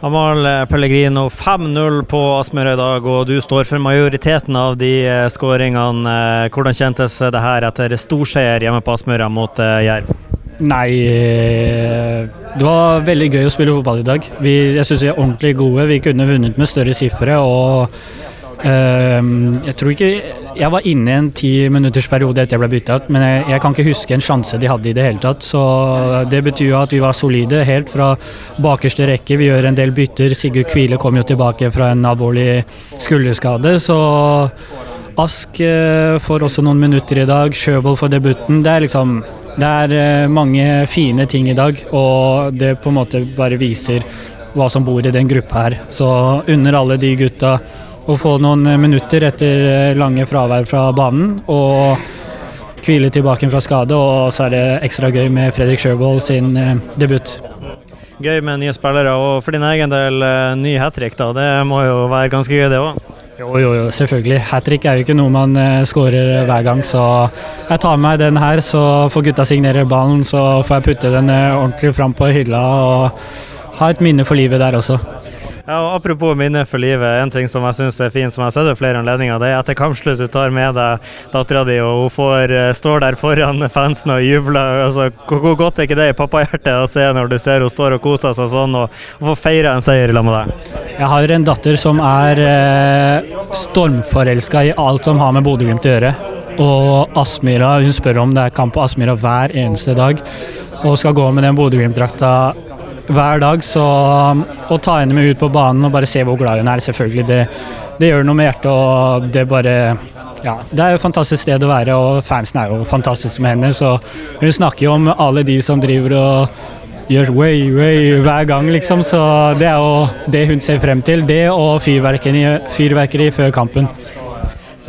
Amal Pellegrino 5-0 på Aspmyra i dag, og du står for majoriteten av de eh, skåringene. Eh, hvordan kjentes det her etter storseier hjemme på Aspmyra mot eh, Jerv? Nei, det var veldig gøy å spille fotball i dag. Vi, jeg syns vi er ordentlig gode. Vi kunne vunnet med større sifre. og jeg tror ikke Jeg var inne i en ti minutters periode etter jeg ble bytta ut, men jeg, jeg, kan ikke huske en sjanse de hadde i det hele tatt. Så det betyr jo at vi var solide helt fra bakerste rekke. Vi gjør en del bytter. Sigurd Kvile kom jo tilbake fra en alvorlig skulderskade, så Ask uh, får også noen minutter i dag. Sjøvold får debuten. Det er liksom Det er uh, mange fine ting i dag, og det på en måte bare viser hva som bor i den gruppa her. Så under alle de gutta å få noen minutter etter eh, lange fravær fra banen. Og hvile tilbake fra skade, og så er det ekstra gøy med Fredrik Sjøvold sin eh, debut. Gøy med nye spillere, og for din egen del eh, ny hat trick, da. Det må jo være ganske gøy, det òg? Jo, jo, jo, selvfølgelig. Hat trick er jo ikke noe man skårer hver gang, så jeg tar med meg den her. Så får gutta signere ballen, så får jeg putte den ordentlig fram på hylla og ha et minne for livet der også. Ja, og Apropos minner for livet, en ting som jeg syns er fint, som jeg har sett ved flere anledninger, det er etter kampslutt du tar med deg dattera di, og hun får, eh, står der foran fansen og jubler. Altså, hvor godt er ikke det i pappahjertet å se når du ser hun står og koser seg sånn, og, og får feire en seier sammen med deg? Jeg har en datter som er eh, stormforelska i alt som har med Bodø-Glimt å gjøre. Og Aspmyra, hun spør om det er kamp på Aspmyra hver eneste dag, og skal gå med den Bodø-Glimt-drakta hver dag. Så å ta henne med ut på banen og bare se hvor glad hun er, selvfølgelig, det, det gjør noe med hjertet. Og det bare ja, Det er jo et fantastisk sted å være, og fansen er jo fantastiske med henne. Så hun snakker jo om alle de som driver og gjør way, way hver gang, liksom. Så det er jo det hun ser frem til. Det og fyrverkeri, fyrverkeri før kampen.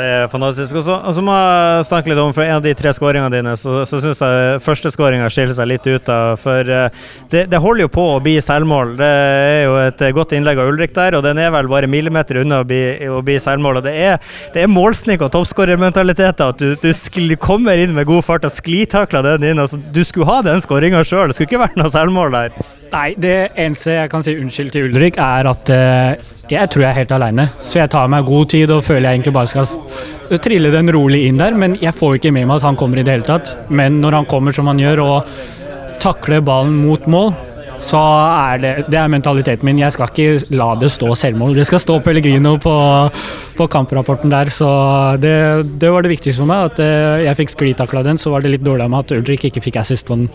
Det er fantastisk. Og så må jeg snakke litt om for en av de tre skåringene dine, så, så syns jeg førsteskåringa skiller seg litt ut. av, For eh, det, det, holder jo på å bli selvmål. Det er jo et godt innlegg av Ulrik der, og den er vel bare millimeter unna å bli, å bli selvmål. og Det er, det er målsnik og toppskårermentalitet at du, du kommer inn med god fart og sklitakler den inn. Altså, du skulle ha den skåringa sjøl, det skulle ikke vært noe selvmål der. Nei, det eneste jeg kan si unnskyld til Ulrik, er at uh, jeg tror jeg er helt aleine. Så jeg tar meg god tid og føler jeg egentlig bare skal trille den rolig inn der. Men jeg får ikke med meg at han kommer i det hele tatt. Men når han kommer som han gjør og takler ballen mot mål, så er det, det er mentaliteten min. Jeg skal ikke la det stå selvmål. Det skal stå Pellegrino på, på kamprapporten der. Så det, det, var det viktigste for meg. At eh, jeg fikk sklitakla den. Så var det litt dårlig av meg at Ulrik ikke fikk assist på den.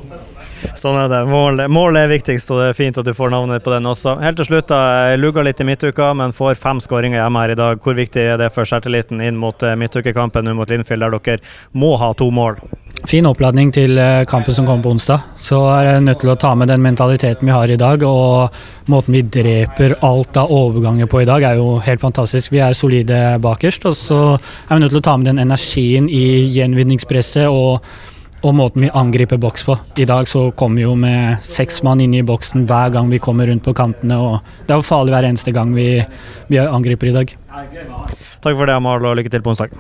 Sånn er det. Målet, målet er viktigst, og det er fint at du får navnet på den også. Helt til slutt, da. Lugga litt i midtuka, men får fem skåringer hjemme her i dag. Hvor viktig er det for selvtilliten inn mot midtukekampen nå mot Linfield, der dere må ha to mål? Fin oppladning til eh, kampen som kommer på onsdag. Så er jeg nødt til å ta med den mentaliteten vi har i dag. Og måten vi dreper alt av overganger på i dag, er jo helt fantastisk. Vi er solide bakerst, og så er vi nødt til å ta med den energien i gjenvinningspresset. og og måten vi angriper boks på. I dag så kommer vi jo med seks mann inne i boksen hver gang vi kommer rundt på kantene. og Det er jo farlig hver eneste gang vi, vi angriper i dag. Takk for det, Amal, og lykke til på onsdag.